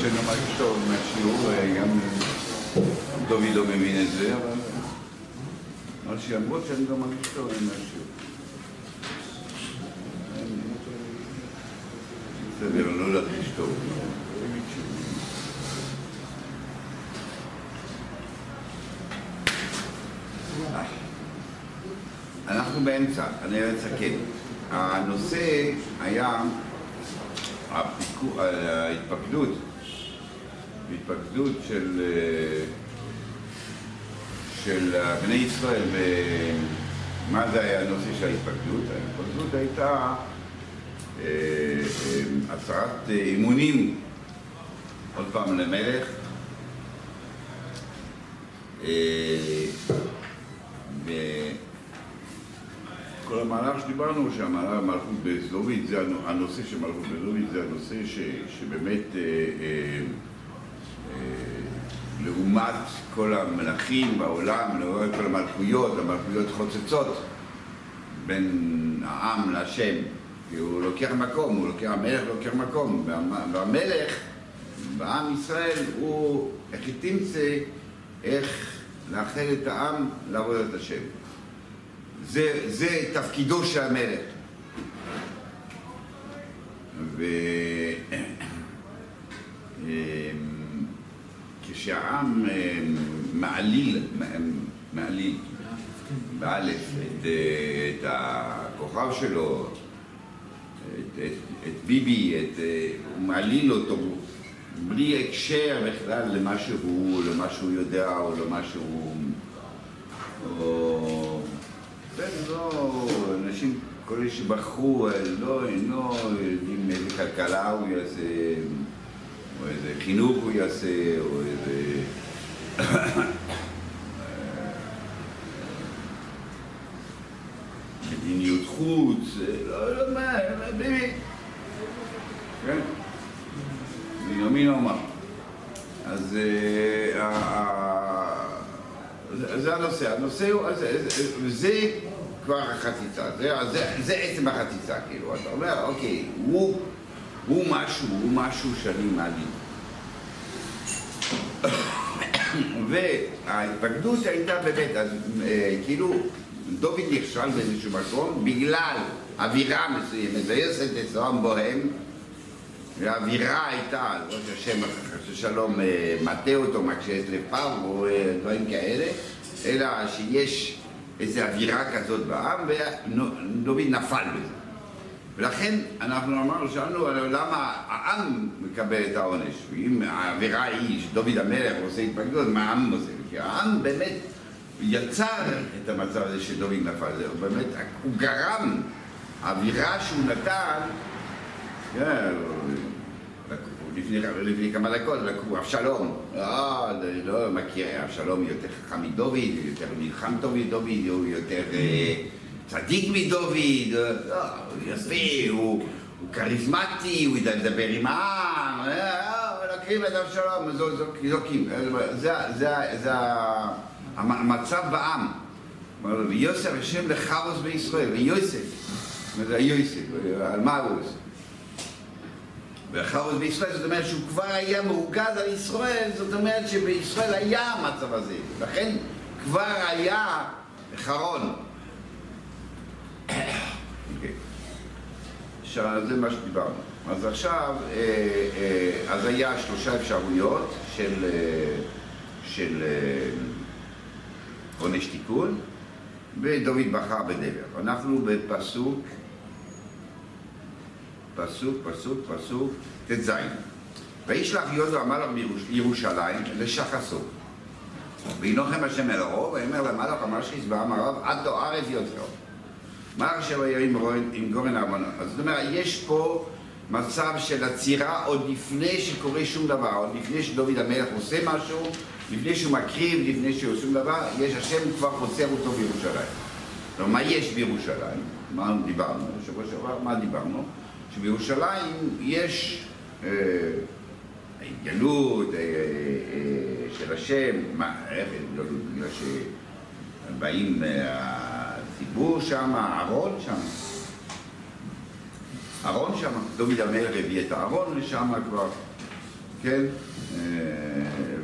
שאני לא מרגיש טוב מהשיעור, גם דוד לא מבין את זה, אבל... אבל שלמרות שאני לא מרגיש טוב מהשיעור. בסדר, לא להרגיש טוב. אנחנו באמצע, אני אסכם. הנושא היה ההתפקדות, ההתפקדות של, של בני ישראל, מה זה היה הנושא של ההתפקדות? ההתפקדות הייתה הצהרת אימונים עוד פעם למלך כל המהלך שדיברנו שהמהלך מלכות בזדובית, זה הנושא של מלכות בזדובית זה הנושא שבאמת אה, אה, אה, לעומת כל המלכים בעולם, לעומת כל המלכויות, המלכויות חוצצות בין העם להשם כי הוא לוקח מקום, הוא לוקח, המלך לוקח מקום והמלך בעם ישראל הוא איך תמצא איך לאחד את העם לעבוד את השם זה, זה תפקידו של המלך. וכשהעם אמ, אמ, מעליל, אמ, מעליל, באלף, את, את הכוכב שלו, את, את, את ביבי, את, הוא מעליל אותו בלי הקשר בכלל למה שהוא, למה שהוא יודע או למה שהוא... או, כן, לא, אנשים, כל אלה שבחרו, לא, לא יודעים איזה כלכלה הוא יעשה, או איזה חינוך הוא יעשה, או איזה... מדיניות חוץ, לא, לא, מה, באמת. כן? בנימין אומר. אז זה הנושא. הנושא הוא, זה כבר החציצה, זה, עצם החציצה, כאילו, אתה אומר, אוקיי, הוא, משהו, הוא משהו שאני מעלים. וההתפקדות הייתה באמת, אז כאילו, דוד נכשל באיזשהו מקום בגלל אווירה מסוימת, ויוסף אצלם בוהם, והאווירה הייתה, ראש השם, חס ושלום, מטה אותו, מקשה את לפניו, או דברים כאלה, אלא שיש איזו אווירה כזאת בעם, ודוד נפל בזה. ולכן אנחנו אמרנו, שאלנו למה העם מקבל את העונש, ואם האווירה היא שדוד המלך עושה התפקדות, מה העם עושה? כי העם באמת יצר את המצב הזה שדוד נפל, זה הוא באמת, הוא גרם, האווירה שהוא נתן, כן, לפני, לפני כמה דקות לקחו אבשלום, לא, לא מכיר, אבשלום יותר חכם מדוד, יותר נלחם טוב מדוד, הוא יותר צדיק מדוד, הוא יפה, הוא, הוא כריזמטי, הוא ידע לדבר עם העם, לוקחים את אבשלום, זה, זה המצב בעם. ויוסף השם לחרוס בישראל, ויוסף, זה יוסף, על מה הוא עושה? והחרוס בישראל, זאת אומרת שהוא כבר היה מרוכז על ישראל, זאת אומרת שבישראל היה המצב הזה, לכן כבר היה חרון. עכשיו, זה מה שדיברנו. אז עכשיו, אז היה שלושה אפשרויות של, של עונש תיקון, ודוד בחר בדבר. אנחנו בפסוק פסוק, פסוק, פסוק, ט"ז. וישלח יהודה המלך מירושלים לשחסו. וינוחם השם אל הרוב, ויאמר למלך המשחיס בעם הרב, עד לא ערב יותר. מה אשר היה עם גורן? אז זאת אומרת, יש פה מצב של עצירה עוד לפני שקורה שום דבר, עוד לפני שדוד המלך עושה משהו, לפני שהוא מקריב, לפני שהוא שום דבר, יש השם כבר עוצר אותו בירושלים. כלומר, מה יש בירושלים? מה דיברנו? בשבוע שעבר, מה דיברנו? שבירושלים יש ההתגלות של השם, מה, איך התגלות? בגלל שבאים הציבור שם, אהרון שם. אהרון שם, דוד המלך הביא את אהרון לשם כבר, כן?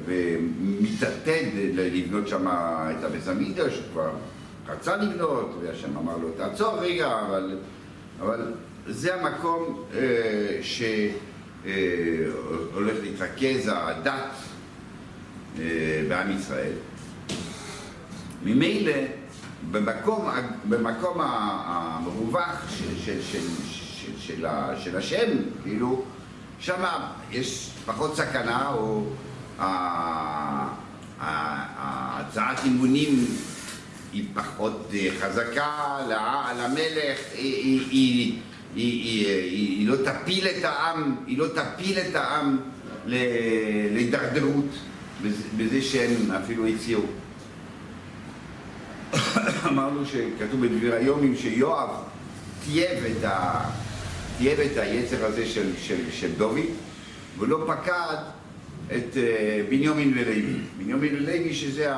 ומתעתד לבנות שם את הבית המקדש, כבר רצה לבנות, והשם אמר לו, תעצור רגע, אבל, אבל זה המקום אה, שהולך להתרכז הדת אה, בעם ישראל. ממילא, במקום, במקום המרווח של, של, של, של, של, של השם, כאילו, שם יש פחות סכנה, או הצעת אימונים היא פחות אה, חזקה, למלך היא, היא, היא, היא, היא לא תפיל את העם, היא לא תפיל את העם להידרדרות בזה שהם אפילו הציעו. אמרנו שכתוב בדברי הימים שיואב תיעב את, ה, את היצר הזה של, של, של דוד ולא פקד את אה, בנימין ולוי. בנימין ולוי שזה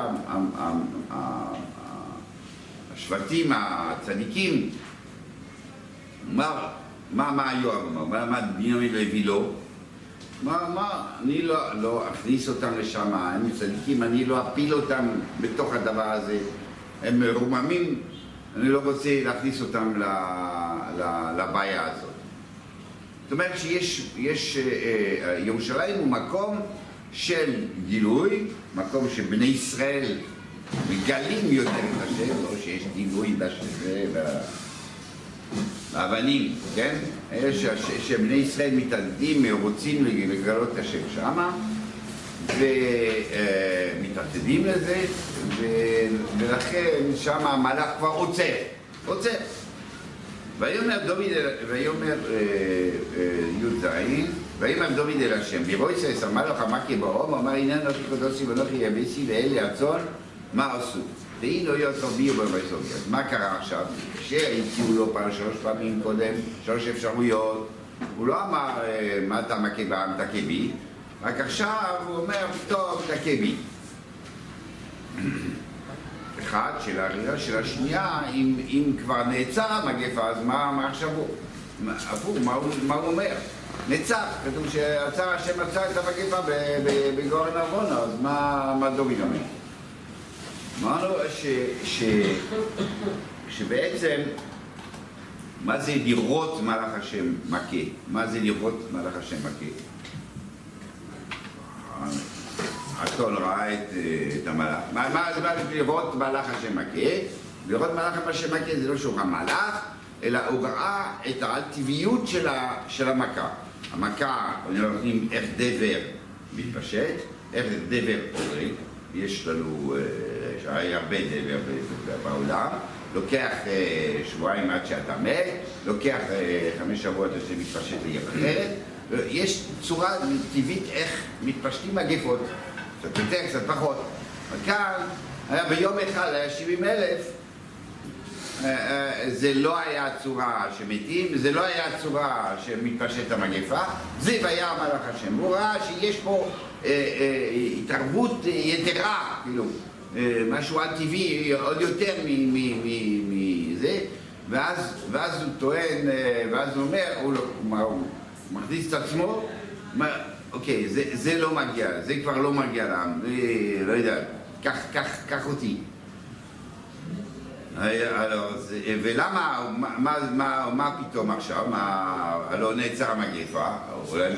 השבטים הצדיקים, מה, מה, מה יואב אמר? מה, מה בנימין לוי לא? מה, מה, אני לא, לא אכניס אותם לשם, הם צדיקים, אני לא אפיל אותם בתוך הדבר הזה. הם מרוממים, אני לא רוצה להכניס אותם לבעיה הזאת. זאת אומרת שיש, יש, אה, אה, ירושלים הוא מקום של גילוי, מקום שבני ישראל מגלים יותר את השם, לא שיש גילוי באבנים, כן? שבני ישראל מתעתדים, רוצים לגלות את השם שמה, ומתעתדים לזה, ולכן שם המלאך כבר עוצר, עוצר. ויאמר דוד, ויאמר אה, אה, י"ז, ויאמר דוד אל השם, ויבויסס אמר לך מה כי ברום, אמר הנה נוחי קדושי ונוחי יבסי ואלה הצאן, מה עשו? לא יוצא בי ובבייסוגי. אז מה קרה עכשיו? שהציעו לו פעם שלוש פעמים קודם, שלוש אפשרויות, הוא לא אמר אה, מה אתה מכה בעם תכה בי, רק עכשיו הוא אומר, טוב, תכה בי. אחד, שאלה ראשונה, שאלה שנייה, אם, אם כבר נעצר המגפה, אז מה, מה עכשיו הוא? הפוך, מה, מה הוא אומר? נעצר, כתוב שעצר השם עצר את המגפה בגורן עוונה, אז מה, מה דוד אומר? אמרנו ש, ש, שבעצם, מה זה לראות מלאך השם מכה? מה זה לראות מלאך השם מכה? אתון ראה את, את המלאך. מה, מה זה לראות מלאך השם מכה? לראות מלאך השם מכה זה לא שהוא ראה מלאך, אלא הוא ראה את הטבעיות של, של המכה. המכה, נותנים איך דבר מתפשט, איך דבר הורג. יש לנו, היה הרבה דבר בעולם. לוקח שבועיים עד שאתה מת, לוקח חמש שבועות עד שזה מתפשט לעיר אחרת. יש צורה טבעית איך מתפשטים מגפות. קצת יותר, קצת פחות. וכאן היה ביום אחד, היה 70 אלף, אה, אה, זה לא היה צורה שמתים, זה לא היה צורה שמתפשט המגפה, זה והיה מלאך השם. הוא ראה שיש פה אה, אה, התערבות יתרה, כאילו, אה, משהו על-טבעי עוד יותר מזה, ואז, ואז הוא טוען, אה, ואז הוא אומר, הוא, לא, הוא, הוא מכניס את עצמו, אוקיי, זה, זה לא מגיע, זה כבר לא מגיע לעם, זה, לא יודע, קח, קח, קח אותי. ולמה, מה, מה, מה פתאום עכשיו, מה, הלוא נעצר המגפה, אולי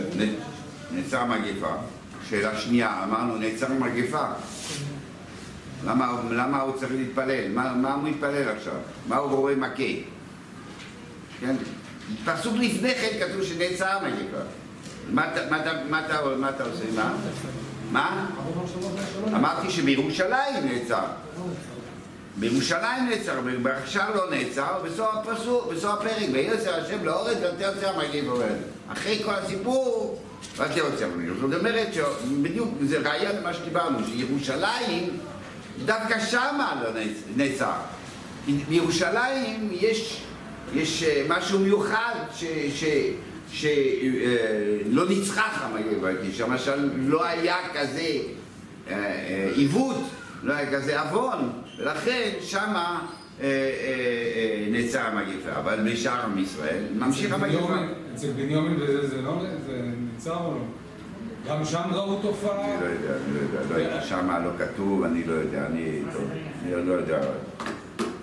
נעצר המגפה, שאלה שנייה, אמרנו נעצר המגפה, למה, למה הוא צריך להתפלל? מה, מה הוא מתפלל עכשיו? מה הוא רואה מכה? כן? פסוק לפני כן כתוב שנעצר המגפה. מה אתה עושה? מה? מה? אמרתי שבירושלים נעצר. בירושלים נעצר, עכשיו לא נעצר, בסוף הפסוק, בסוף הפרק, ויוצר השם לאורץ ותיוצר מגיב עובד. אחרי כל הסיפור, ותיוצר מגיב. זאת אומרת שבדיוק זה ראייה למה שדיברנו, שירושלים, דווקא שמה לא נעצר. בירושלים יש, אה, משהו מיוחד שלא ניצחה המגפה, כי שם לא היה כזה אה, אה, עיוות, לא היה כזה עוון, ולכן שמה אה, נעצר המגפה, אבל בשאר עם ישראל ממשיך המגפה. אצל בנימין זה לא נעצר או לא? גם שם ראו תופעה? אני לא יודע, אני לא יודע, לא הייתי שם, לא כתוב, אני לא יודע, אני אני לא יודע,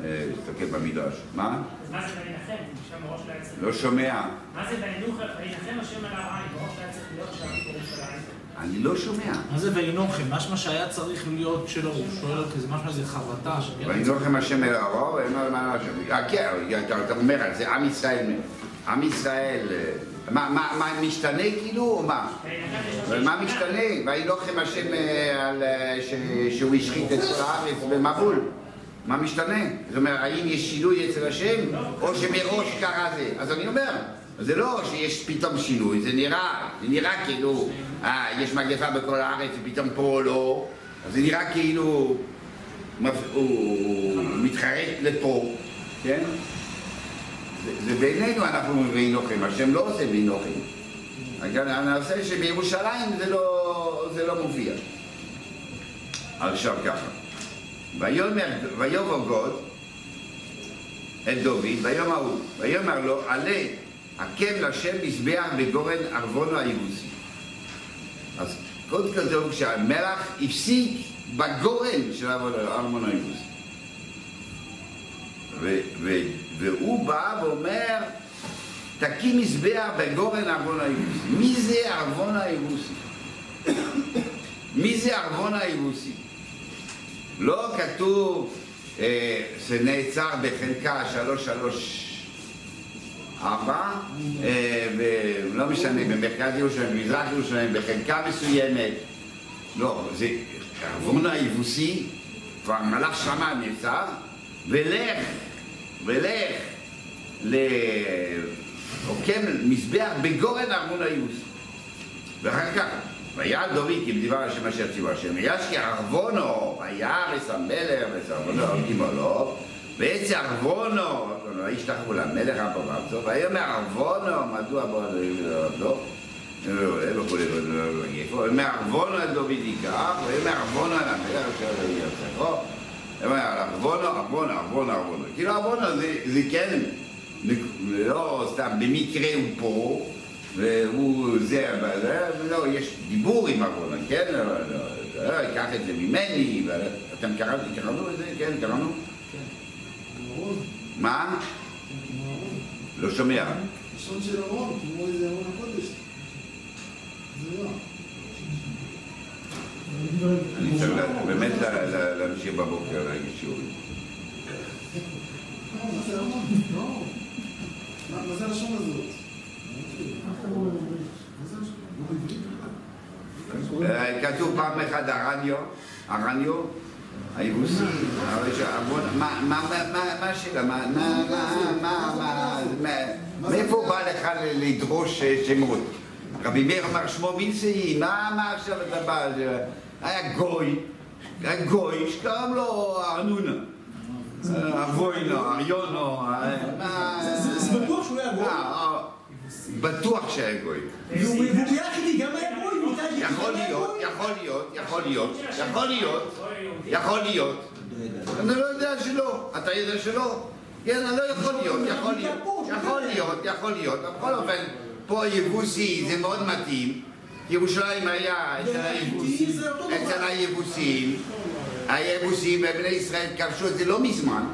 להסתכל במדרש. מה? אז מה זה וינחם? שם בראש לא היה צריך... לא שומע. מה זה וינוחם? וינחם השם על העין, בראש לא היה צריך להיות שם בירושלים. אני לא שומע. מה זה וינוחם? משמע שהיה צריך להיות שלו, הוא שואל אותי, זה משמע איזה חרטה. לכם השם אל הרוב, אין מה מה השם. אה, כן, אתה- אתה אומר על זה, עם ישראל, עם ישראל, אה, מה- מה מה, משתנה כאילו, או מה? מה משתנה? וילוחם השם אה, על, אה, שהוא השחית את הארץ במבול. מה משתנה? זאת אומרת, האם יש שינוי אצל השם, או שמראש קרה זה? אז אני אומר, זה לא שיש פתאום שינוי, זה נראה, זה נראה כאילו, אה, יש מגפה בכל הארץ ופתאום פה לא, זה נראה כאילו הוא מתחרט לפה, כן? זה- בינינו אנחנו אומרים וינוחם, השם לא עושה. אבל הנושא שבירושלים זה לא, זה לא מופיע. עכשיו ככה, ויאמר, גוד את דוד, ויאמר הוא, ויאמר לו, עלה הקם לשם מזבח בגורן ערבונו היבוסי. אז קודם כל כתוב שהמלח הפסיק בגורן של ערבונו היבוסי. והוא בא ואומר, תקים מזבח בגורן ערבון היבוסי. מי זה ערבון היבוסי? מי זה ערבון היבוסי? לא כתוב אה, שנעצר בחלקה שלוש שלוש ארבע, אה, ולא משנה, במרכז ירושלים, במזרח ירושלים, בחלקה מסוימת. לא, זה ערבון היבוסי, כבר מלאך שמה נעצר, ולך, ולך לעוקם מזבח בגורן ארמון היבוסי. ואחר כך, ויעל דוד כי בדבר השם אשר ציווה השם, וישקי ערבונו, ויערס המלך וסרבונו גימו לו, ועץ ערבונו, וישתחוו למלך הפרצו, ויאמר ערבונו, מדוע בוא לא וכולי וכולי, ויאמר ערבונו אל דוד ייקח, ויאמר ערבונו אל המלך אשר לא ירצחו, ויאמר ערבונו, ערבונו, ערבונו, ערבונו, כאילו ערבונו זה זה כן, לא סתם במקרה הוא פה, והוא זה, אבל לא, יש דיבור עם ארונה, כן? לא, לא, לא, ייקח את זה ממני, ואתם קראתם, קראנו את זה? כן, קראנו? מה? לא שומע. לשון של ארון, כמו איזה ארון הקודש. זה לא. אני צריך באמת לה- לה- להמשיך בבוקר להגיד שיעורים. לא, מה זה הלשון הזאת? כתוב פעם אחת הרניו, הרניו, היבוסי, מה מה- מה- מה- מה השאלה? מה- מה- מה- מה- מה- מה- מאיפה בא לך לדרוש אה, שמות? רבי מאיר אמר שמו מילסי, מה מה עכשיו אתה בא? זה- היה גוי, היה גוי שקרם לו ארנונה. אה, אבוינו, אריונו, אה, מה- זה- זה בטוח שהוא היה גוי. בטוח שהיה גוי. והוא ביחד גם היה גוי, יכול להיות. יכול להיות, יכול להיות, יכול להיות, יכול להיות. אני לא יודע שלא. אתה יודע שלא? כן, אני לא יכול להיות, יכול להיות, יכול להיות, יכול להיות. בכל אופן, פה יבוסי זה מאוד מתאים. ירושלים היה אצל היבוסים. אצל היבוסים, היבוסים ובני ישראל כבשו את זה לא מזמן.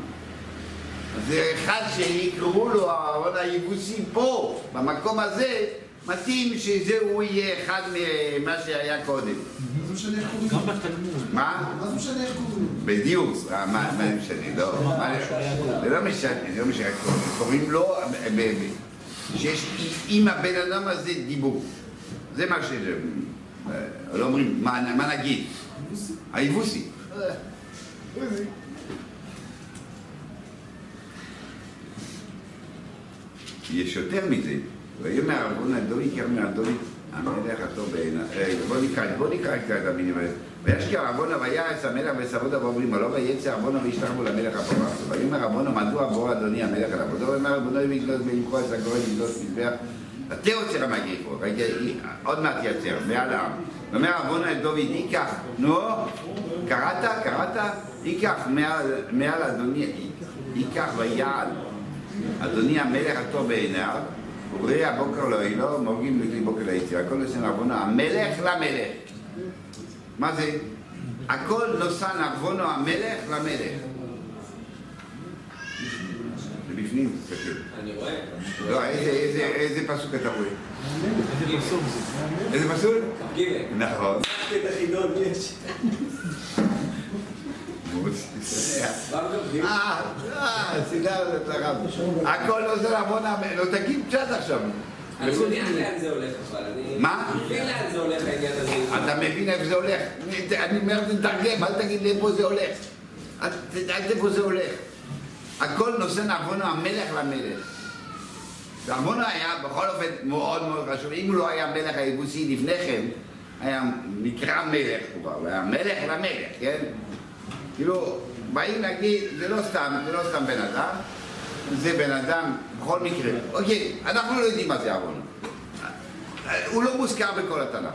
זה אחד שיקראו לו הארון היבוסי פה, במקום הזה, מתאים שהוא יהיה אחד ממה שהיה קודם. מה זה משנה איך קוראים גם לו? בתלמוד. מה? מה זה משנה איך קוראים לו? בדיוק, מה מה זה משנה, לא, מה- זה לא משנה, זה לא משנה, קוראים לו, ב- ב- שיש עם הבן אדם הזה דיבור, זה מה שזה, אה, לא אומרים, מה מה נגיד, היבוסי, יש יותר מזה, ויאמר ערבון הדוד כרמי הדוד המלך הטוב בעיניו. בוא נקרא, בוא נקרא את המילים האלה. וישקיע ערבונה ויעש המלך וסבודה ואומרים לו ויצא ערבונה וישתחו למלך הפרס. ויאמר ערבונה מדוע בור אדוני המלך על עבודו? ויאמר ערבונה ויגלוס וינקוע את הגורן יגלוס מזבח. אתה עוצר המגפו, עוד מעט יצר, מעל העם. ואומר ערבונה את דוד ייקח, נו, קראת? קראת? ייקח מעל אדוני, ייקח ויעל אדוני המלך הטוב בעיניו, וברי הבוקר לא יהיה לו, מורגים לכלי בוקר ליציאה, הכל נושא נעוונו, המלך למלך. מה זה? הכל נושא נעוונו המלך למלך. זה בפנים, תסתכל. אני רואה. לא, איזה- פסוק אתה רואה? איזה פסוק זה? איזה פסוק? כ"ג. נכון. את החידון יש. כבר כ"ג. אה, אה, סידר את הרב. הכל עוזר המון, לא תגיד פשט עכשיו. אני מבין לאן זה הולך אבל. אני? מבין לאן זה הולך העניין הזה. אתה מבין איפה זה הולך? אני אומר, תתרגם, אל תגיד לי איפה זה הולך. אל איפה זה הולך. הכל נושא נעוונו המלך למלך. נעוונו היה בכל אופן מאוד מאוד חשוב. אם הוא לא היה מלך היבוסי לפני כן, היה נקרא מלך כבר, היה מלך למלך, כן? כאילו, באים להגיד, זה לא סתם, זה לא סתם בן אדם, זה בן אדם בכל מקרה. אוקיי, אנחנו לא יודעים מה זה עוונו. הוא לא מוזכר בכל התנ"ך.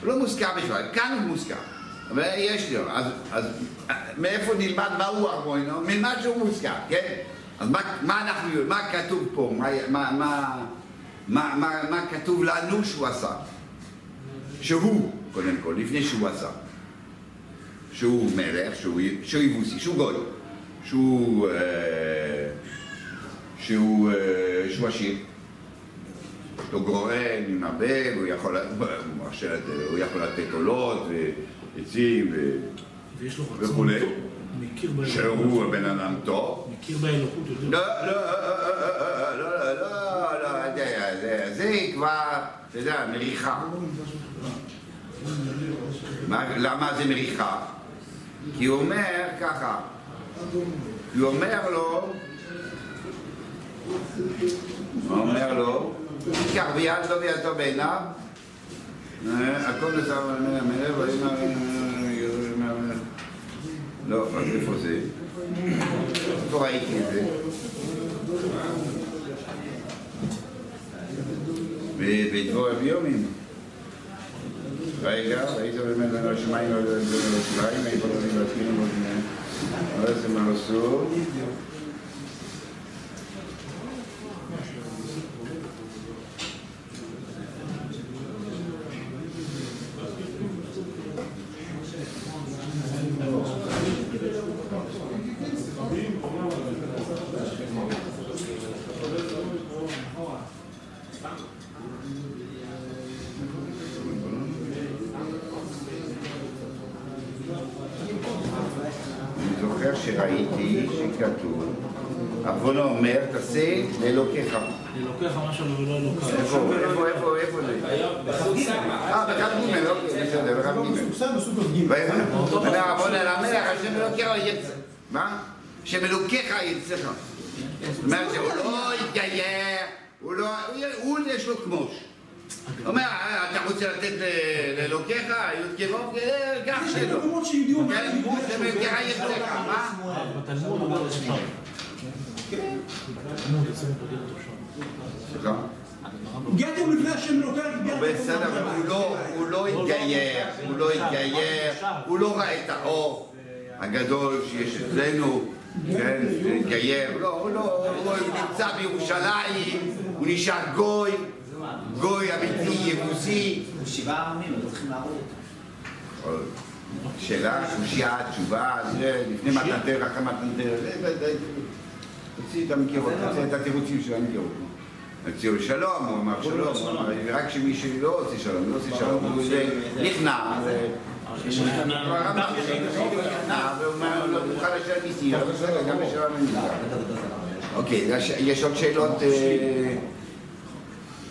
הוא לא מוזכר בכלל, כאן הוא מוזכר. אבל יש לו, אז, אז מאיפה נלמד מהו ארמונו? ממה שהוא מוזכר, כן? אז מה, מה אנחנו יודעים, מה כתוב פה? מה, מה, מה, מה, מה, מה כתוב לנו שהוא עשה? שהוא, קודם כל, לפני שהוא עשה. שהוא מלך, שהוא, שהוא יבוסי, שהוא גוי, שהוא, אה, שהוא, אה, שהוא עשיר. יש לו גורן עם הרבה, והוא יכול, הוא יכול לתת עולות ועצים ויש לו רצון. טוב. מכיר באלוקות. שהוא בן אדם טוב. מכיר באלוקות יותר. לא, לא, לא, לא, לא, לא, זה- זה- זה כבר, אתה יודע, מריחה. מה- למה זה מריחה? כי הוא אומר ככה, כי הוא אומר לו, הוא אומר לו, קח ביד לא בידו בעיניו, אה, הכל נשא מהמלך, לא, אז איפה זה? איפה ראיתי את זה? בדבור אביומים. רגע, ראית באמת אני לא שומע אם אני לא יודע אם אני לא שומע אם אתה רוצה לתת לאלוקיך, י"ק ו"ק, קח יש שלו. מקומות כן, הוא יצאך, מה? בתלמוד אומר. בתלמוד בדרך אפשר. סליחה? הגעתם לפני השם אלוקיך, הגעתם בסדר, אבל הוא לא, הוא לא התגייר, הוא לא התגייר, הוא לא ראה את האור הגדול שיש אצלנו, כן, התגייר, לא, הוא לא, הוא נמצא בירושלים, הוא נשאר גוי, גוי אמיתי, יבוסי. שבעה עמים, לא צריכים להרוג אותו. שאלה, קושייה, תשובה, זה לפני מתנתר, אחרי מתנתר, זה, זה, זה, תוציא את המקירות, תוציא את התירוצים של המקירות. הציעו שלום, הוא אמר שלום, רק שמי שלא עושה שלום, לא עושה שלום, הוא נכנע, לא. אוקיי, יש- יש עוד שאלות אה,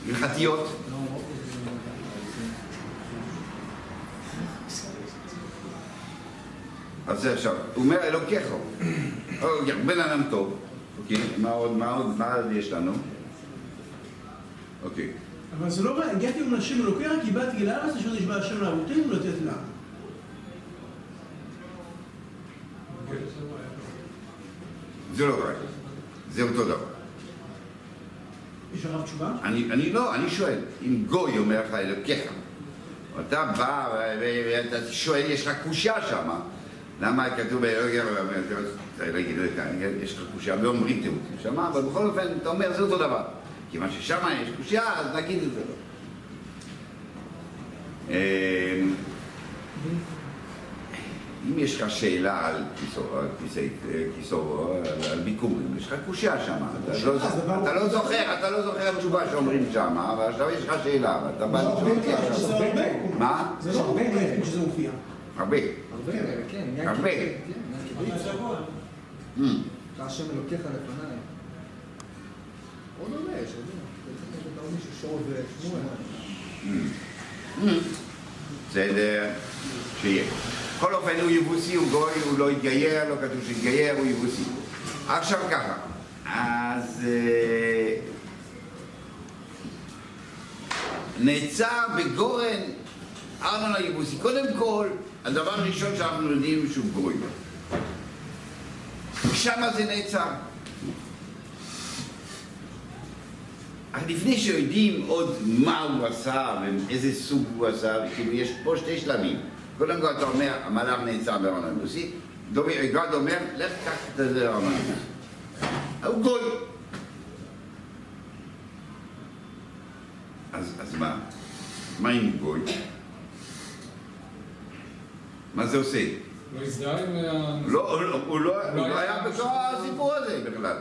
הלכתיות? אז זה עכשיו, הוא אומר אלוקיך, בן אדם טוב, אוקיי, מה עוד, מה עוד, מה עוד יש לנו? אוקיי, אבל זה לא, הגעתי עם השם אלוקיך, כי באתי אל הארץ אשר נשבע השם לאבותינו לתת לה. זה לא רק, זה אותו דבר. יש הרב תשובה? אני, אני לא, אני שואל, אם גוי אומר לך אלוקיך, אתה בא ואתה שואל, יש לך קושייה שם, למה כתוב באלוקיך, יש לך קושייה ואומרים תירוצים שם, אבל בכל אופן, אתה אומר, זה אותו דבר. כיוון ששם יש קושייה, אז נגיד את זה לא. אם יש לך שאלה על כיסא- כיסו, על- ביקורים, יש לך קושייה שם, אתה לא זוכר- אתה לא זוכר, אתה לא זוכר תשובה שאומרים שם, אבל עכשיו יש לך שאלה, ואתה בא לשאול אותי עכשיו. זה הרבה. מה? זה לא הרבה כאלה שזה מופיע. הרבה. הרבה, כן, כן. אמ. אתה השם אלוקיך לפניי. עוד הרבה, יש עוד מישהו שור ושמואל. בסדר, שיהיה. בכל אופן הוא יבוסי, הוא גוי, הוא לא התגייר, לא כתוב שהתגייר, הוא יבוסי. עכשיו ככה, אז אה, נעצר בגורן ארנון היבוסי. קודם כל, הדבר הראשון שאנחנו יודעים שהוא גוי. שמה זה נעצר. אך לפני שיודעים עוד מה הוא עשה ואיזה סוג הוא עשה, כאילו יש פה שתי שלבים. קודם כל אתה אומר, המלאך נעצר בארון דוד- גד אומר, לך קח את זה לארון. הוא גוי. אז, אז מה? מה הוא גוי? מה זה עושה? לא הזדהה עם ה... לא, הוא לא- הוא לא הוא לא היה בתוך הסיפור הזה בכלל.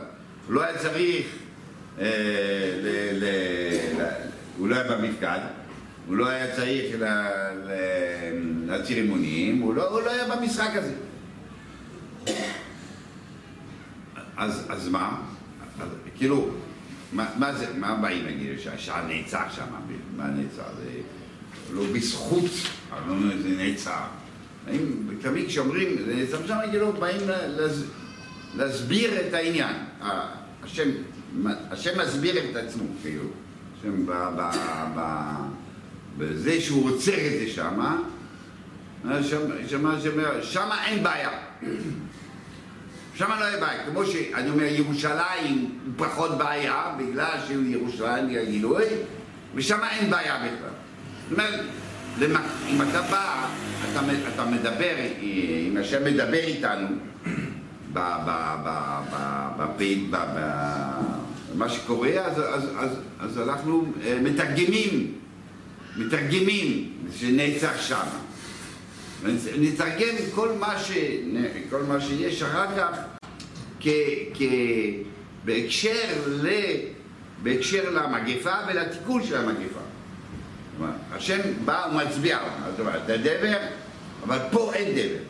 הוא לא היה צריך, אה, הוא לא היה במפקד, הוא לא היה צריך להצהיר אמונים, הוא לא הוא לא היה במשחק הזה. אז אז מה? אז, כאילו, מה מה זה, מה באים להגיד שהשעה נעצר שם? מה נעצר? זה לא בזכות, אבל לא אומר, זה נעצר. האם תמיד כשאומרים זה נעצר שם, כאילו באים להס- להסביר את העניין. השם, השם מסביר את עצמו, כאילו. השם ב... ב, ב בזה שהוא עוצר את זה שמה, שם, אין בעיה. שם לא יהיה בעיה. כמו שאני אומר, ירושלים פחות בעיה, בגלל שהוא ירושלים, היא הגילוי, ושם אין בעיה בכלל. זאת אומרת, אם אתה בא, אתה, אתה מדבר, אם השם מדבר איתנו, במה שקורה, אז, אז, אז, אז אנחנו אה, מתרגמים, מתרגמים שנעצר שם. נתרגם כל מה, ש... כל מה שיש אחר כך כ... כ... בהקשר, ל... בהקשר למגפה ולתיקון של המגפה. השם בא ומצביע, זאת אומרת, זה דבר, אבל פה אין דבר.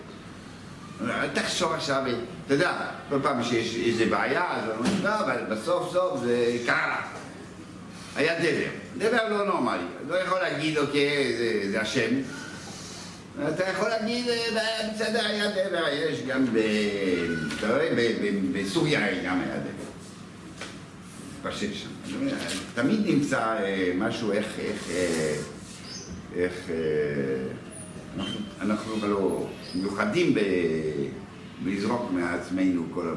אל תחשוב עכשיו, אתה יודע, כל פעם שיש איזה בעיה, אז אומרים, לא, אבל בסוף סוף זה קרה. היה דבר, דבר לא נורמלי, לא יכול להגיד, אוקיי, זה, זה השם. אתה יכול להגיד, אה, בסדר, היה דבר, יש גם ב... אתה רואה, בסוריה גם היה דבר. התפשט שם. תמיד נמצא אה, משהו, איך, איך, אה, איך, אנחנו, לא מיוחדים. בלזרוק מעצמנו כל,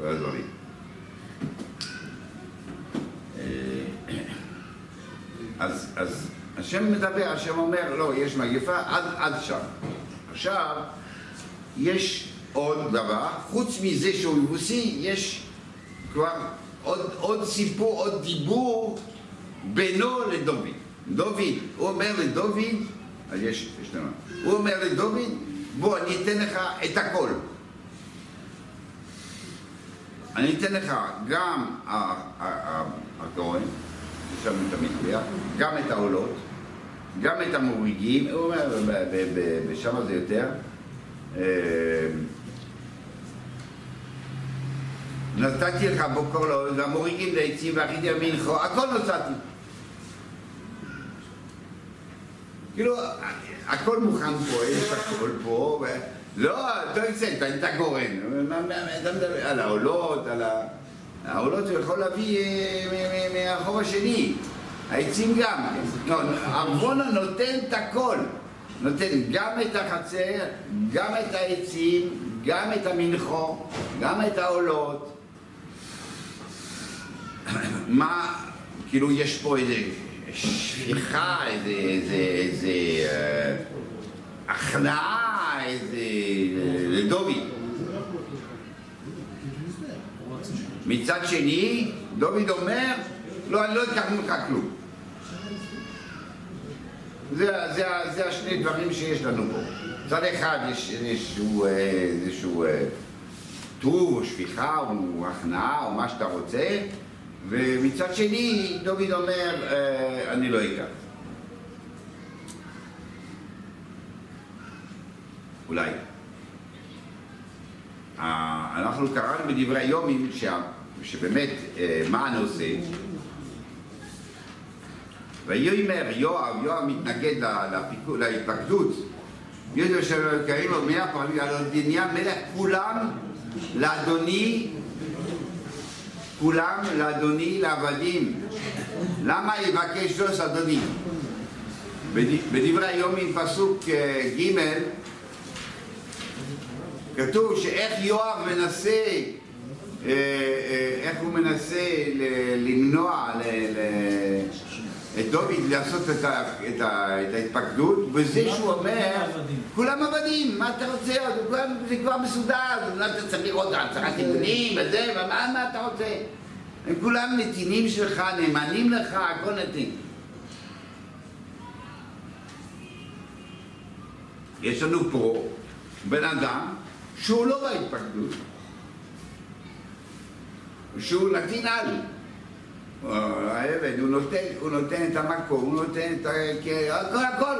הדברים. אז, אז השם מדבר, השם אומר, לא, יש מגפה עד, עד שם. עכשיו, יש עוד דבר, חוץ מזה שהוא יבוסי, יש כבר עוד, עוד סיפור, עוד דיבור בינו לדוד. דוד, הוא אומר לדוד, אז יש, יש לנו, הוא אומר לדוד, בוא, אני אתן לך את הכל. אני אתן לך גם הכהן, יש שם את המזבח, גם את העולות, גם את המוריגים, הוא אומר, ושם זה יותר. אה, נתתי לך בוקר לעול, והמוריגים לעצים ואחיתי המנחו, הכל נתתי. כאילו, הכל מוכן פה, יש הכל פה, ו... לא, אתה יוצא, אתה גורן, אתה מדבר על העולות, על. העולות הוא יכול להביא אה, מ- מ- מהרחוב השני, העצים גם. לא, ארמונה נותן את הכל, נותן גם את החצר, גם את העצים, גם את המנחו, גם את העולות. מה, כאילו יש פה איזה שפיכה, איזה, איזה, איזה אה, הכנעה, איזה, לדובי. מצד שני, דוד אומר, לא, אני לא אקח ממך כלום. זה, זה, זה השני דברים שיש לנו פה. מצד אחד יש איזשהו, אה, איזשהו אה, טוב או שפיכה או הכנעה או מה שאתה רוצה, ומצד שני דוד אומר, אה, אני לא אקח. אולי. אה, אנחנו קראנו בדברי היומים שבאמת אה, מה הנושא ויאמר יואב, יואב מתנגד להתפקדות ידע שקראים לו מאה פעמים על אדוניה מלך כולם לאדוני כולם לאדוני לעבדים למה יבקש זוס אדוני? בד- בדברי היומים פסוק אה, ג' כתוב שאיך יואב מנסה, אה, אה, איך הוא מנסה למנוע את דוד לעשות את, ה, את, ה, את ההתפקדות, בזה שהוא אומר. כולם עבדים, מה אתה רוצה עוד? זה כבר מסודר, אולי אתה צריך לראות הצהרת אמונים וזה, ומה מה אתה רוצה? הם כולם נתינים שלך, נאמנים לך, הכל נתין. יש לנו פה בן אדם שהוא לא בהתפקדות, שהוא נתין על. העבד, הוא נותן, הוא נותן את המקום, הוא נותן את. כן, הכל, הכל.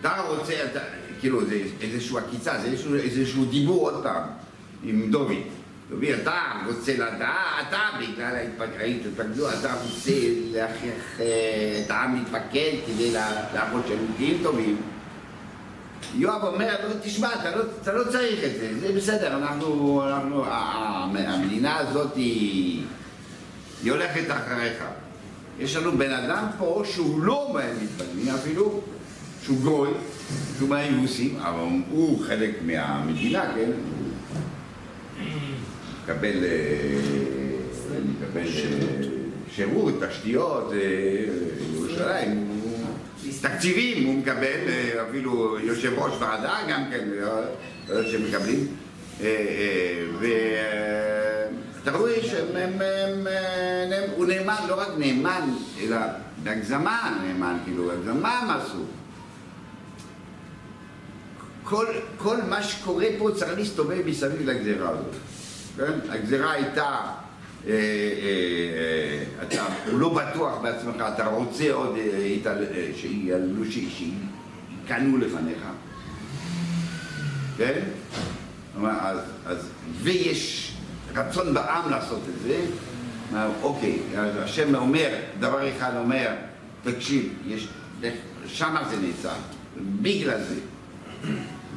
אתה רוצה, אתה, כאילו, זה איזושהי עקיצה, זה איזשהו, איזשהו דיבור עוד פעם עם דוד. דוד, אתה רוצה לדעת, אתה בגלל ההתפק- ההתפקדות, אתה רוצה להכריח אה, את העם להתפקד כדי להראות שהם נקיים טובים. יואב אומר, לא, תשמע, אתה לא, אתה לא צריך את זה, זה בסדר, אנחנו, אנחנו, המדינה הזאת היא, היא הולכת אחריך. יש לנו בן אדם פה שהוא לא מהמתבדלים אפילו, שהוא גוי, שהוא מהיבוסים, אבל הוא חלק מהמדינה, כן? מקבל, אה, מקבל אה, שירות, תשתיות, אה, ירושלים, תקציבים הוא מקבל, אפילו יושב ראש ועדה גם כן, שמקבלים. ואתה רואה שהם, הוא נאמן, לא רק נאמן, אלא בהגזמה נאמן, כאילו, הגזמה הם עשו. כל, כל מה שקורה פה צריך להסתובב מסביב לגזירה הזאת. כן? הגזירה הייתה, אה, אה, אה, אתה לא בטוח בעצמך, אתה רוצה עוד אה, אה, שיעלו, שיקנו לפניך. כן? אז, אז, ויש רצון בעם לעשות את זה, אוקיי, השם אומר, דבר אחד אומר, תקשיב, יש, שמה זה נעצר, בגלל זה.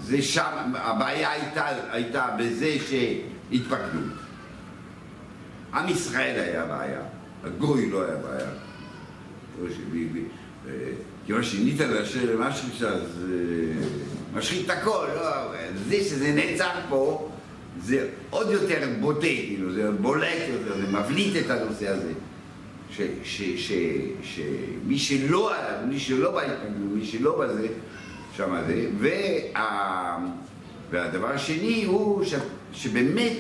זה שם, הבעיה הייתה, הייתה בזה שהתפקדו. עם ישראל היה הבעיה, הגוי לא היה בעיה. אה, כיוון שינית להשם משהו אז אה, משחית הכל, לא, זה שזה נעצר פה זה עוד יותר בוטה, כאילו, זה בולט יותר, זה מבליט את הנושא הזה. שמי שלא, מי שלא בהתנגדות, מי שלא בזה, שם זה, וה, והדבר השני הוא ש, שבאמת,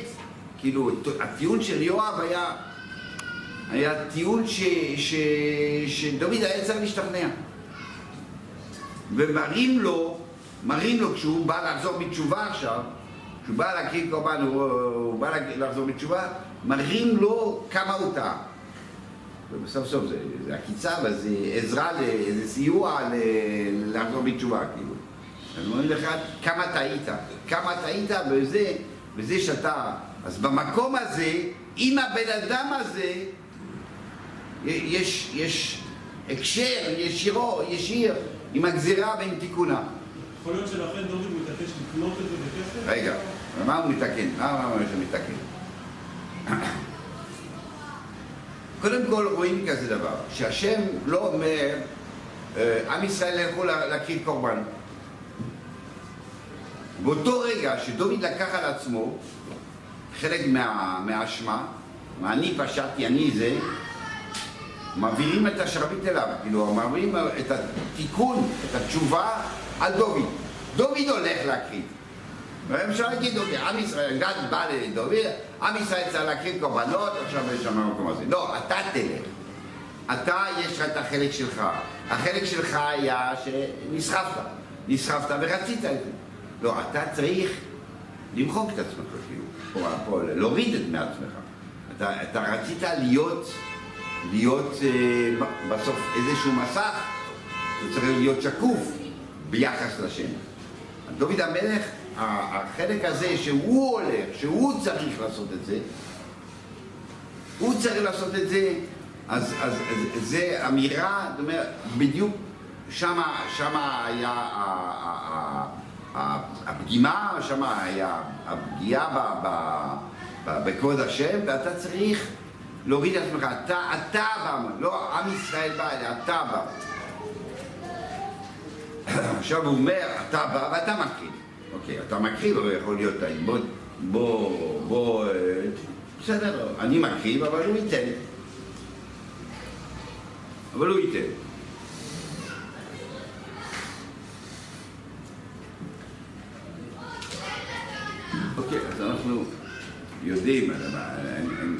כאילו, הטיעון של יואב היה, היה טיעון ש, ש, שדוד היה צריך להשתכנע. ומראים לו, מראים לו כשהוא בא לחזור בתשובה עכשיו, כשהוא בא להקריב קורבן, הוא, בא לחזור בתשובה, מראים לו כמה הוא טעה. ובסוף סוף זה, זה עקיצה, אבל זה עזרה, זה סיוע לחזור בתשובה, כאילו. אז אומרים לך כמה טעית, כמה טעית בזה, בזה שאתה... אז במקום הזה, עם הבן אדם הזה, יש, יש הקשר ישירו, ישיר, עם הגזירה ועם תיקונה. יכול להיות שלכן דוד מתעקש לקנות את זה בכסף? רגע, מה הוא מתקן? מה הוא מתקן? קודם כל רואים כזה דבר, שהשם לא אומר, אה, עם ישראל ילכו לה- להקריב קורבן. באותו רגע שדוד לקח על עצמו חלק מה- מהאשמה, מה אני פשעתי, אני זה, מעבירים את השרביט אליו, כאילו מעבירים את התיקון, את התשובה על דוד. דוד הולך להקריב. אפשר להגיד, אוקיי, עם ישראל, גד בא לדוד, עם ישראל צריך להקריב קורבנות, עכשיו יש שם המקום הזה. לא, אתה תלך. אתה, יש לך את החלק שלך. החלק שלך היה שנסחפת. נסחפת ורצית את זה. לא, אתה צריך למחוק את עצמך, כאילו. פה, פה, להוריד את מעצמך. אתה, אתה רצית להיות, להיות אה, בסוף איזשהו מסך, זה צריך להיות שקוף ביחס לשם. דוד המלך, החלק הזה שהוא הולך, שהוא צריך לעשות את זה, הוא צריך לעשות את זה, אז, אז, אז זה אמירה, זאת אומרת, בדיוק שמה, שמה היה הפגימה, שמה היה הפגיעה בכבוד השם, ואתה צריך להוריד את עצמך, אתה, אתה בא, לא עם ישראל בא, אלא אתה בא. עכשיו הוא אומר, אתה בא ואתה מקריב. אוקיי, אתה מקריב, אבל יכול להיות, בוא, בוא, בוא, אה, בסדר, אני מקריב, אבל הוא ייתן. אבל הוא ייתן. אוקיי, אז אנחנו יודעים, מה,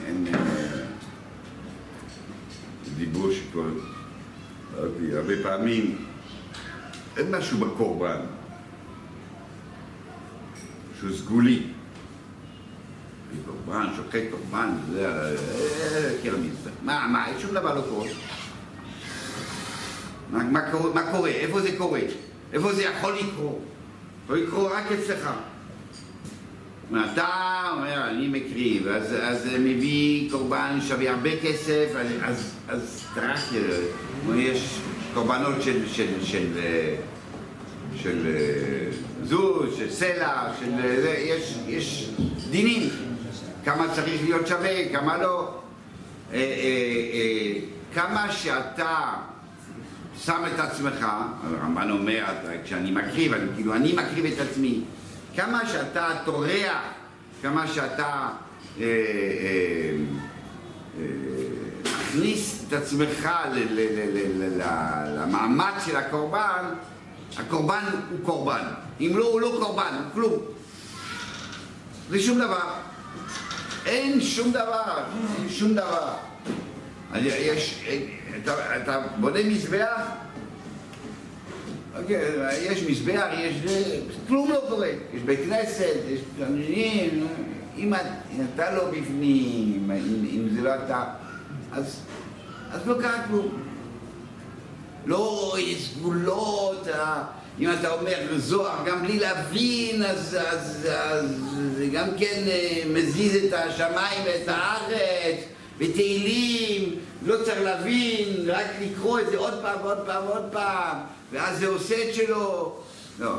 אין, אה, דיבור שכל, אוקיי, הרבה פעמים אין משהו בקורבן שהוא סגולי. קורבן, שוחט קורבן, זה, אה, כן, המזבח. מה, מה, אין שום דבר לא קורה. מה, מה, מה קורה? איפה זה קורה? איפה זה יכול לקרות? יכול לקרות רק אצלך. אתה אומר, אני מקריב, אז, אז מביא קורבן שווה הרבה כסף, אז, אז, אז יש קורבנות של, של, של, אה, של אה, זוז, של סלע, של אה, יש, יש דינים, כמה צריך להיות שווה, כמה לא. אה, אה, כמה שאתה שם את עצמך, הרמב"ן אומר, כשאני מקריב, אני, כאילו אני מקריב את עצמי, כמה שאתה טורח, כמה שאתה מכניס את עצמך למאמץ של הקורבן, הקורבן הוא קורבן. אם לא, הוא לא קורבן, כלום. זה שום דבר. אין שום דבר, אין שום דבר. יש, אתה, אתה בונה מזבח, אוקיי, יש מזבח, יש כלום לא קורה. יש בית כנסת, יש אם את- אם אתה לא בפנים, אם, אם זה לא אתה, אז, אז לא קרה כלום. לא, יש גבולות, אה, אם אתה אומר זוהר גם בלי להבין, אז, זה גם כן אה, מזיז את השמיים ואת הארץ, ותהילים, לא צריך להבין, רק לקרוא את זה עוד פעם ועוד פעם ועוד פעם, ואז זה עושה את שלו. לא, אה,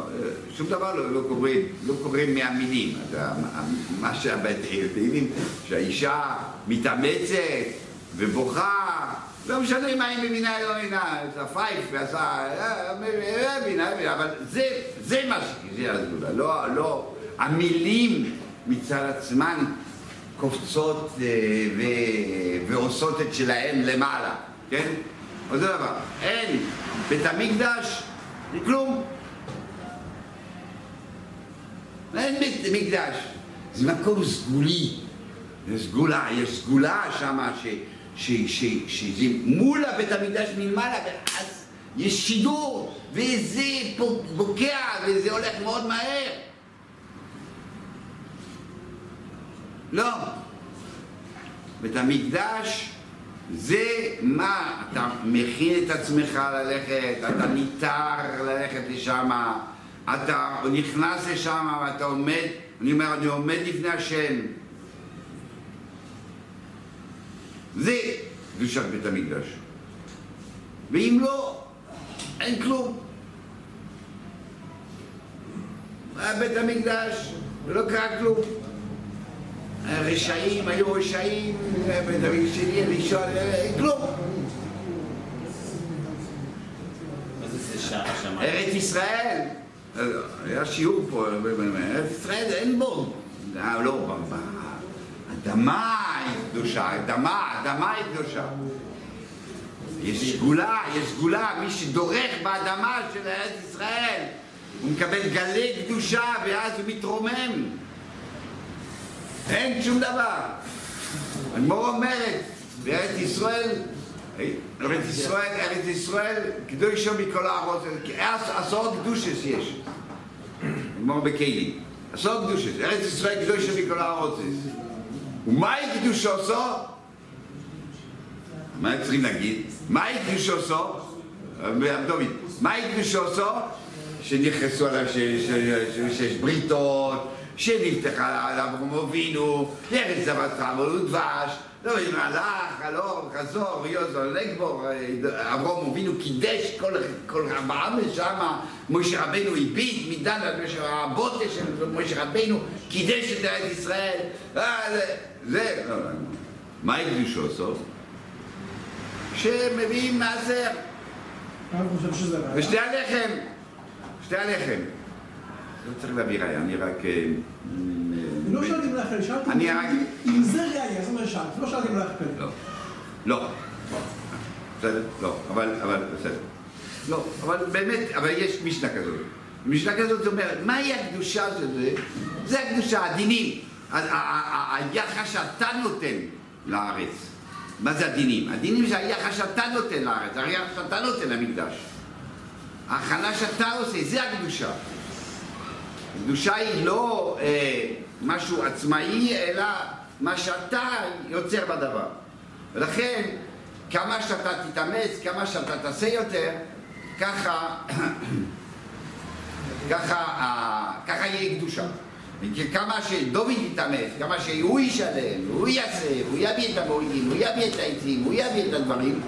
שום דבר לא, לא קורה, לא קורה מהמילים. אז ה- ה- מה שהתהילים, שהאישה מתאמצת ובוכה, לא משנה מה היא מבינה או לא מבינה, עשה פייף ועשה, אה, מבינה, מבינה, אבל זה, זה מה שזה הסגולה, לא, לא, המילים מצד עצמן קופצות אה, ו- ועושות את שלהם למעלה, כן? אותו דבר, אין, בית המקדש, כלום. אין בית מקדש, זה מקום סגולי, זה סגולה, יש סגולה שמה ש... שזה מול הבית המקדש מלמעלה, ואז יש שידור, וזה בוקע, וזה הולך מאוד מהר. לא. בית המקדש זה מה, אתה מכין את עצמך ללכת, אתה ניתר ללכת לשם, אתה נכנס לשם ואתה עומד, אני אומר, אני עומד לפני השם. זה קדושת בית המקדש. ואם לא, אין כלום. היה בית המקדש, ולא קרה כלום. הרשעים היו רשעים, בית המקדש שלי ראשון, אין כלום. ארץ ישראל, היה שיעור פה, ארץ ישראל אין בו, אה, לא, אדמה היא קדושה, אדמה, אדמה היא קדושה. יש סגולה, יש סגולה, מי שדורך באדמה של ארץ ישראל, הוא מקבל גלי קדושה ואז הוא מתרומם. אין שום דבר. הגמור אומרת, בארץ ישראל, ארץ ישראל, ארץ ישראל, קדושו מכל הארץ, עשרות קדושס יש. הגמור בכלים. עשרות קדושס, ארץ ישראל קדושו מכל הארץ. ומהי קדושוסו? מה הם צריכים להגיד? מהי קדושוסו? דוד, מהי קדושוסו? שנכנסו עליו שיש בריתות, שנפתחה על אברהם אבינו, ארץ זבת חמור ודבש, לא יודעים, הלך, הלוך, חזור, יוזו, לגבור, אברהם אבינו קידש כל, כל משמה, משה רבנו הביט מדן עד משה הבוטה של משה רבנו, קידש את ארץ ישראל, אה, זה, זה, לא, לא, מהי קדושו סוף? שמביאים מעשר. ושתי הלחם, שתי הלחם. לא צריך להביא ראיה, אני רק... אה, לא שאלתי אם לך, שאלתי אם זה ראייה, זאת אומרת שאלתי, לא שאלתי לך פלא. לא. לא. בסדר? לא. אבל, אבל, בסדר. לא, אבל באמת, אבל יש משנה כזאת. משנה כזאת אומרת, מהי הקדושה של זה? זה הקדושה, הדינים. היחס שאתה נותן לארץ. מה זה הדינים? הדינים זה היחס שאתה נותן לארץ, היחס שאתה נותן למקדש. ההכנה שאתה עושה, זה הקדושה. קדושה היא לא אה, משהו עצמאי, אלא מה שאתה יוצר בדבר. ולכן, כמה שאתה תתאמץ, כמה שאתה תעשה יותר, ככה, ככה, אה, ככה יהיה קדושה. כי כמה שדוד יתאמץ, כמה שהוא ישלם, הוא יעשה, הוא יביא את המורידים, הוא יביא את העצים, הוא יביא את הדברים,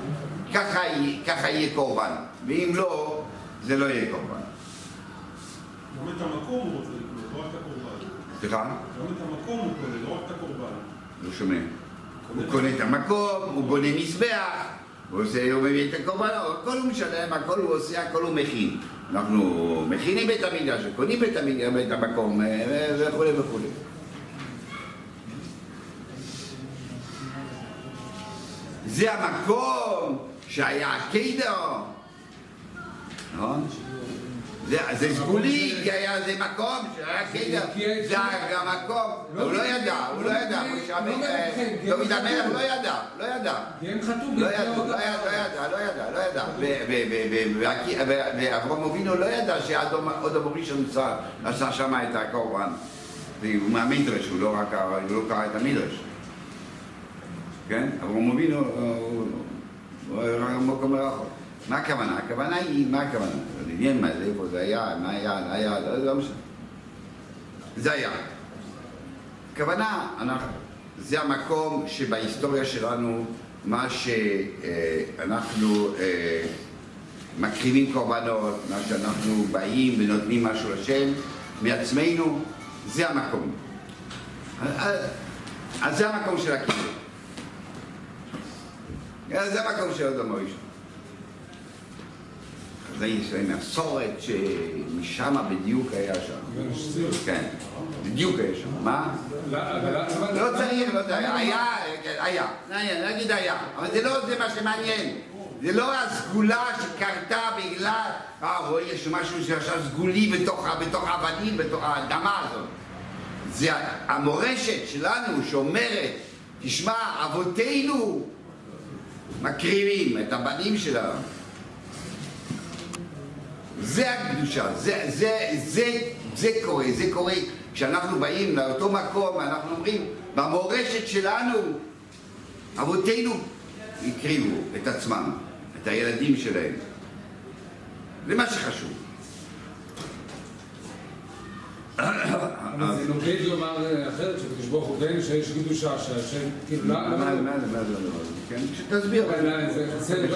ככה, ככה יהיה קורבן. ואם לא, זה לא יהיה קורבן. גם את המקום הוא רוצה לקנות, לא רק את הקורבן. סליחה? גם את המקום הוא קונה, לא רק את הקורבן. לא שומע. הוא קונה את המקום, הוא בונה מזבח, הוא עושה, הוא מביא את הקורבנות, הכל הוא משלם, הכל הוא עושה, הכל הוא מכין. אנחנו מכינים את המקדש, קונים את המקדש, את המקום, אה, וכולי וכולי. זה המקום שהיה הקיידו, נכון? זה, זה סגולי, כי היה זה מקום שהיה זה המקום, הוא לא ידע, הוא לא ידע, אה, דוד המלך לא ידע, לא ידע. לא ידע, לא ידע, לא ידע, לא ידע, לא ידע. ו- ו- ו- ו- והקי- ו- ואברהם אבינו לא ידע שאדום ראשון עשה- שם את הקורבן. הוא מהמדרש, הוא לא רק, הוא לא קרא את המדרש. כן? אברהם אבינו, אה, הוא היה במקום מרחוק. מה הכוונה? הכוונה היא, מה הכוונה? עניין מה זה, איפה זה היה, מה היה, היה, לא לא משנה. זה היה. הכוונה, זה המקום שבהיסטוריה שלנו, מה שאנחנו אה, מקריבים קורבנות, מה שאנחנו באים ונותנים משהו לשם, מעצמנו, זה המקום. אז- אז זה המקום של הכיבוד. זה המקום של אדום הראשון. זה יש להם מסורת שמשם בדיוק היה שם. כן, בדיוק היה שם. מה? לא צריך, לא צריך, היה, כן, היה, נגיד היה, אבל זה לא זה מה שמעניין. זה לא הסגולה שקרתה בגלל, אה, רואה, יש משהו שעכשיו סגולי בתוך האבנים, בתוך האדמה הזאת. זה המורשת שלנו שאומרת, תשמע, אבותינו מקריבים את הבנים שלנו. זה הקדושה, זה, זה, זה, זה קורה, זה קורה כשאנחנו באים לאותו מקום, אנחנו אומרים, במורשת שלנו, אבותינו הקריבו את עצמם, את הילדים שלהם. זה מה שחשוב. זה נוגד לומר אחרת, שקדוש ברוך הוא כן שיש קדושה, שהשם, כאילו, מה למה? זה, מה זה, מה זה, כן? שתסביר. זה-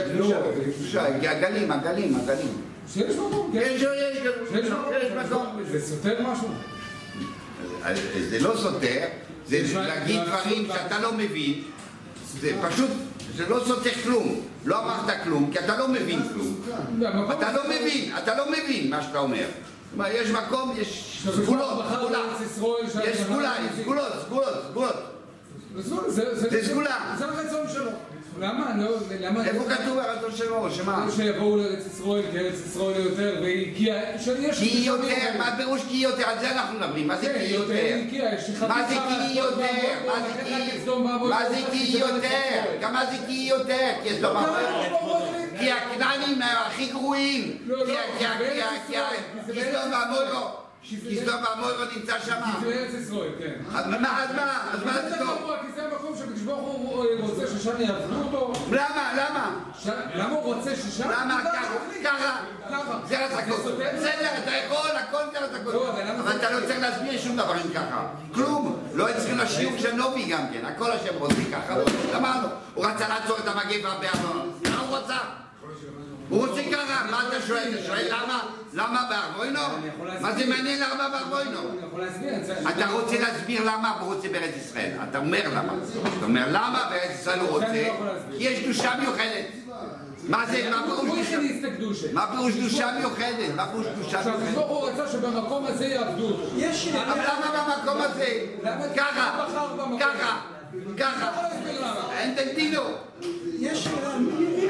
קדושה, הגלים, הגלים, הגלים. שיש מקום, כן. יש, יש, יש מקום. זה סותר משהו? אז זה לא סותר, זה להגיד דברים שאתה לא מבין, זה פשוט, זה לא סותר כלום. לא אמרת כלום, כי אתה לא מבין כלום. והמקום- אתה לא מבין, אתה לא מבין מה שאתה אומר. יש מקום, יש סגולות, סגולה. יש סגולה, סגולות, סגולות, סגולות. זה- סגולה. זה הרצון שלו. למה? לא, למה? איפה כתוב ארצו שלו? שמה? שיבואו לארץ ישראל, כי ארץ ישראל יותר, כי יש... כי יותר, מה פירוש כי יותר? על זה אנחנו מדברים, מה זה כן, כי יותר? מה זה כי יותר? מה זה כי- יותר? גם מה זה כי יותר? כי יש דבר כי הכנענים הכי גרועים. לא, לא, כי סדום. כי זה כי סדום ועמורו נמצא שם. זה ארץ ישראל, כן. אז מה, אז מה? אז מה זה טוב? כי זה המקום שהקדוש ברוך הוא רוצה ששם יעבדו אותו. למה? למה? למה הוא רוצה ששם... למה? ככה, ככה. זה הכל. בסדר, אתה יכול, הכל זה הכל. לא, אבל אתה לא צריך להסביר שום דבר אם ככה. כלום. לא היו צריכים לשיעור של נובי גם כן. הכל השם רוצה ככה. אמרנו, הוא רצה לעצור את המגפה בארנונה. מה הוא רצה? הוא רוצה ככה, מה אתה שואל? אתה שואל למה? למה בארבוינו? מה זה מעניין למה בארבוינו? אתה רוצה להסביר למה הוא רוצה בארץ ישראל. אתה אומר למה. אתה אומר למה בארץ ישראל הוא רוצה? כי יש קדושה מיוחדת. מה זה, מה פירוש קדושה? הקדושה. מה פירוש קדושה מיוחדת? מה פירוש קדושה שהקדוש מיוחדת? ברוך הוא רצה שבמקום הזה יעבדו אותו. יש... אבל למה במקום הזה? ככה, ככה, ככה. אין תגדילו, יש שאלה...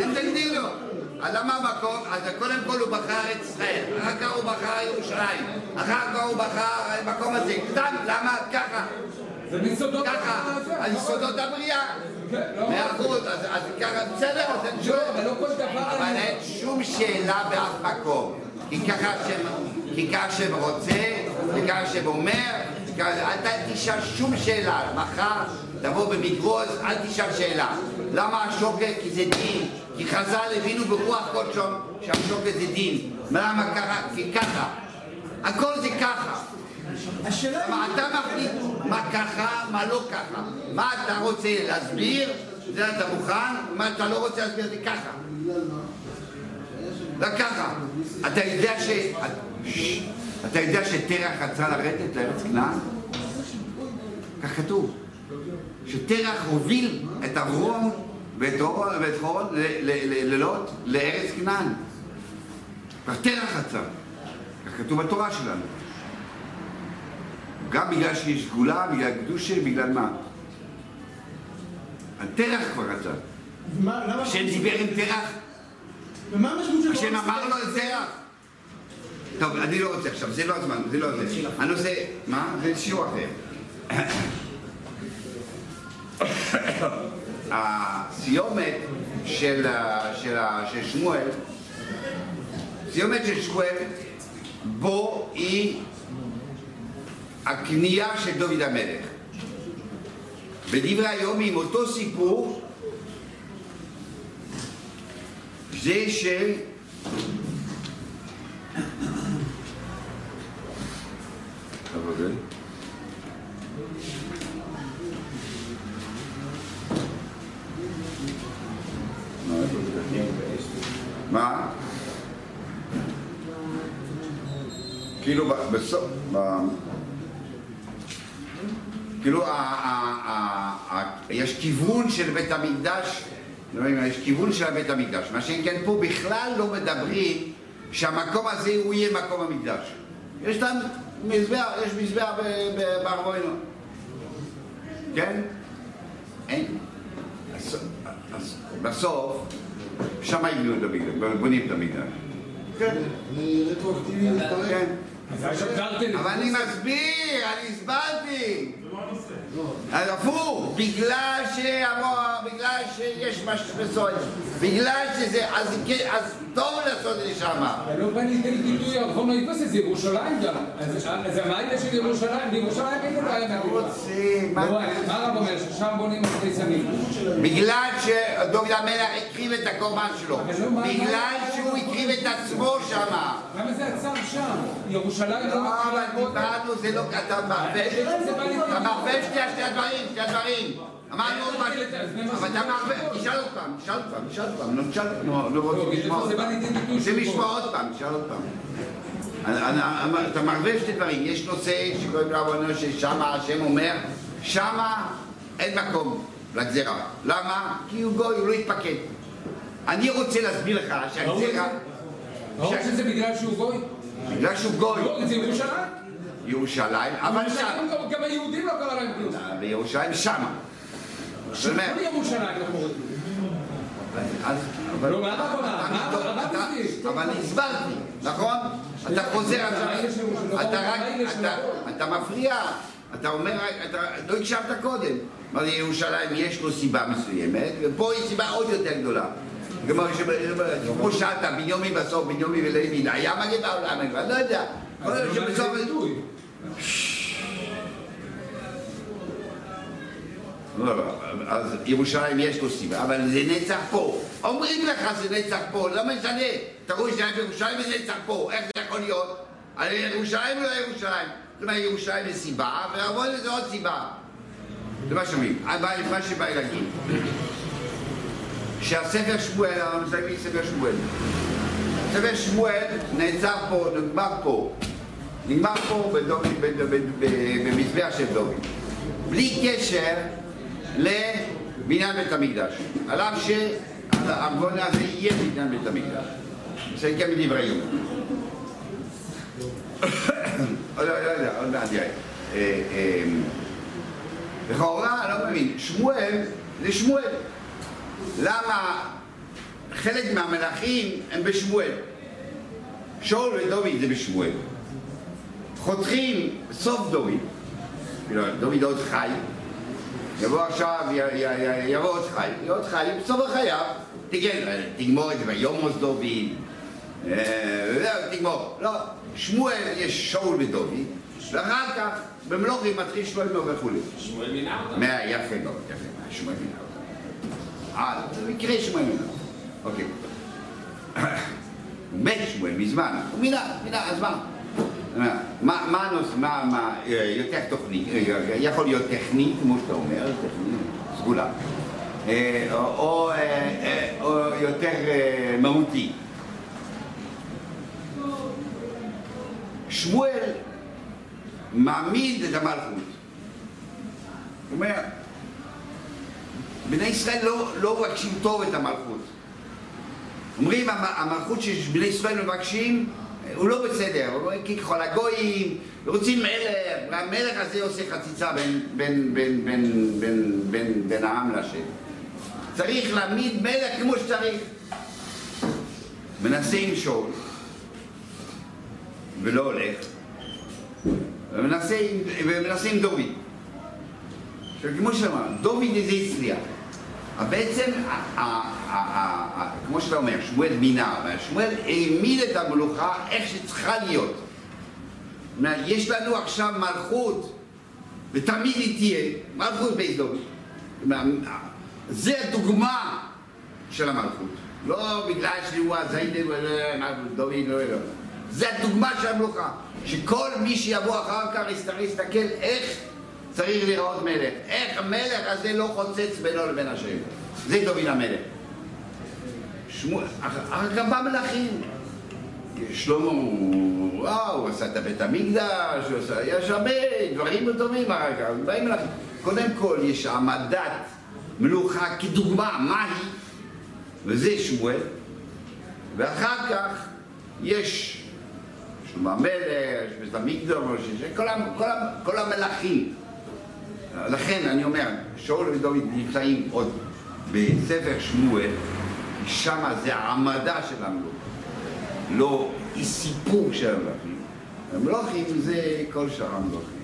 אין תגדילו. אז למה המקום? אז קודם כל הוא בחר את ישראל, אחר כך הוא בחר ירושלים, אחר כך הוא בחר המקום הזה. סתם, למה? ככה, זה מיסודות... ככה, על יסודות הבריאה. כן, לא. מאה אחוז, אז ככה, בסדר, אז אין שום... לא, אבל לא אין שום שאלה באף מקום. כי ככה השם, כי ככה השם רוצה, וככה השם אומר, אל תשאל שום שאלה. מחר תבוא במגרוז, אל תשאל שאלה. למה השוקת? כי זה דין. כי חז"ל הבינו ברוח קודשון שהשוקת זה דין. למה ככה? כי ככה. הכל זה ככה. השאלה היא... אתה מחליט מה ככה, מה לא ככה. מה אתה רוצה להסביר, זה אתה מוכן, מה אתה לא רוצה להסביר, זה ככה. זה ככה. אתה יודע ש... אתה יודע שתרח רצה לרדת לארץ כנען? כך כתוב. שתרח הוביל את אברום ואת חורון ללוט לארץ כנען. כך תרח רצה. כך כתוב בתורה שלנו. גם בגלל שיש סגולה, בגלל קדושה, בגלל מה? התרח כבר רצה. השם דיבר עם תרח, ומה המשמעות של... השם אמר לו את תרח. טוב, אני לא רוצה עכשיו, זה לא הזמן, זה לא זה. הנושא, מה? זה שיעור אחר. הסיומת של, של, של שמואל, סיומת של שמואל, בו היא הכניעה של דוד המלך. בדברי היום עם אותו סיפור, זה של... אבל- מה? כאילו ב- בסוף, ב- כאילו ה- ה- ה- ה- יש כיוון של בית המקדש, לא יודע, יש כיוון של בית המקדש, מה שאם כן פה בכלל לא מדברים שהמקום הזה הוא יהיה מקום המקדש. יש להם מזבח, יש מזבח ב- ב- בארמונו, כן? אין. אז- אז בסוף, שם יבנו את המקדש, בונים את המקדש. כן, רטרואקטיבי. כן. שברתם... אבל אני מסביר, אני הסברתי. אז הפוך, בגלל שאמרו, בגלל שיש משהו בסוד, בגלל שזה, אז כן, אז טוב לעשות את זה שמה. אבל לא בא לידי ביטוי הרחוב היבוס זה ירושלים גם. אז העניין של ירושלים? בירושלים אין את העניין רוצה, מה- לא, הרב אומר? ששם בונים אחרי סמים. בגלל שדוד המלך הקריב את הקורבן שלו, אבל לא, בגלל שהוא הקריב את עצמו שמה. למה זה עצר שם? ירושלים לא לא, אבל מתחילה קודם. דיברנו, זה לא, אתה מערבב, אתה מערבב שני שני הדברים, שני הדברים. אמרנו? אבל אתה מערבב, תשאל עוד פעם, תשאל עוד פעם, תשאל עוד פעם, נו, תשאל, נו, לא רוצים לשמוע עוד פעם. לידי ביטוי? רוצים לשמוע עוד פעם, תשאל עוד פעם. אתה מערבב שני דברים, יש נושא שקוראים לו עוונו ששם השם אומר, שמה אין מקום לגזירה. למה? כי הוא גוי, הוא לא יתפקד. אני רוצה להסביר לך שהגזירה, ברור שזה בגלל שהוא גוי. בגלל שהוא גוי, לא, זה ירושלים. ירושלים, אבל שם, גם- גם היהודים לא קרה להם כלום. בירושלים שמה. ירושלים לא אבל- לא, מה מה מה? אבל הסברתי, נכון? אתה חוזר אתה רק, שלו. אתה- מפריע, אתה אומר, אתה לא הקשבת קודם. אמרתי, ירושלים יש לו סיבה מסוימת, ופה היא סיבה עוד יותר גדולה. כמו שאלת, בנימין בסוף, בנימין ולוי, היה מגן בעולם, אני לא יודע. אז ירושלים יש לו סיבה, אבל זה נצח פה. אומרים לך זה נצח פה, לא משנה. רואה שהיה בירושלים וזה נצח פה, איך זה יכול להיות? על ירושלים ולא ירושלים. זאת אומרת, ירושלים זה סיבה, ועבוד זה עוד סיבה. זה מה שאומרים. מה שבא להגיד, שהספר שמואל, אנחנו מסיימים ספר שמואל. ספר שמואל נעצר פה, נגמר פה. נגמר פה במזבח של דוד. בלי קשר לבניין בית המקדש. על אף שהעוון הזה יהיה בניין בית המקדש. זה גם בדברי יום. לא, לא יודע, עוד מעט יראה. אה, אה, לכאורה, לא מבין, שמואל זה שמואל. למה חלק מהמלכים הם בשמואל? שאול ודוד זה בשמואל. חותכים סוף דוד, כאילו, דוד עוד חי, יבוא עכשיו, יבוא עוד חי, יהיה עוד חי, בסוף חייו, תגן, תגמור את זה ביומוס דוד, אה, וזהו, תגמור. לא, שמואל יש שאול ודוד, ואחר כך במלוכים מתחיל שלמה וכולי. שמואל מינה אותם. יפה מאוד, יפה, שמואל מינה אותם. אה, זה מקרה שמואל מינה. אוקיי. הוא מת שמואל מזמן, הוא מינה, מינה, אז מה? מה, מה הנושא, מה, מה, אה, יותר תוכנית, אה, יכול להיות טכני, כמו שאתה אומר, טכני, סגולה, אה, או, או, יותר מהותי. שמואל מעמיד את המלכות. הוא אומר, בני ישראל לא, לא מבקשים טוב את המלכות. אומרים, המ- המלכות שבני ישראל מבקשים, הוא לא בסדר, הוא אומר, כי ככל הגויים, רוצים מלך, והמלך הזה עושה חציצה בין, בין, בין, בין, בין, בין, בין העם להשם. צריך להעמיד מלך כמו שצריך. מנסה עם שאול, ולא הולך, ומנסה ומנסה עם דוד. עכשיו, כמו שאמרנו, דוד איזה הצליח. בעצם, כמו שאתה אומר, שמואל מינה, שמואל העמיד את המלוכה איך שצריכה להיות. יש לנו עכשיו מלכות, ותמיד היא תהיה, מלכות אומרת, זה הדוגמה של המלכות. לא בגלל שהוא הזיידן דוד, לא, לא. זה הדוגמה של המלוכה. שכל מי שיבוא אחר כך יצטרך להסתכל איך צריך להיראות מלך. איך המלך הזה לא חוצץ בינו לבין השם. זה דוד המלך. בא מלכים. שלמה, הוא- וואו, הוא עשה את בית המקדש, הוא עשה, יש הרבה דברים טובים אחר כך, באים מלכים. קודם כל יש העמדת מלוכה כדוגמה, מהי? וזה שמואל, ואחר כך יש שלמה המלך, יש בית המקדוש, כל, כל, כל המלכים. לכן אני אומר, שאול ודוד נמצאים עוד בספר שמואל, שם זה העמדה של המלוכה, לא אי סיפור של המלכים. המלוכים זה כל שאר המלוכים.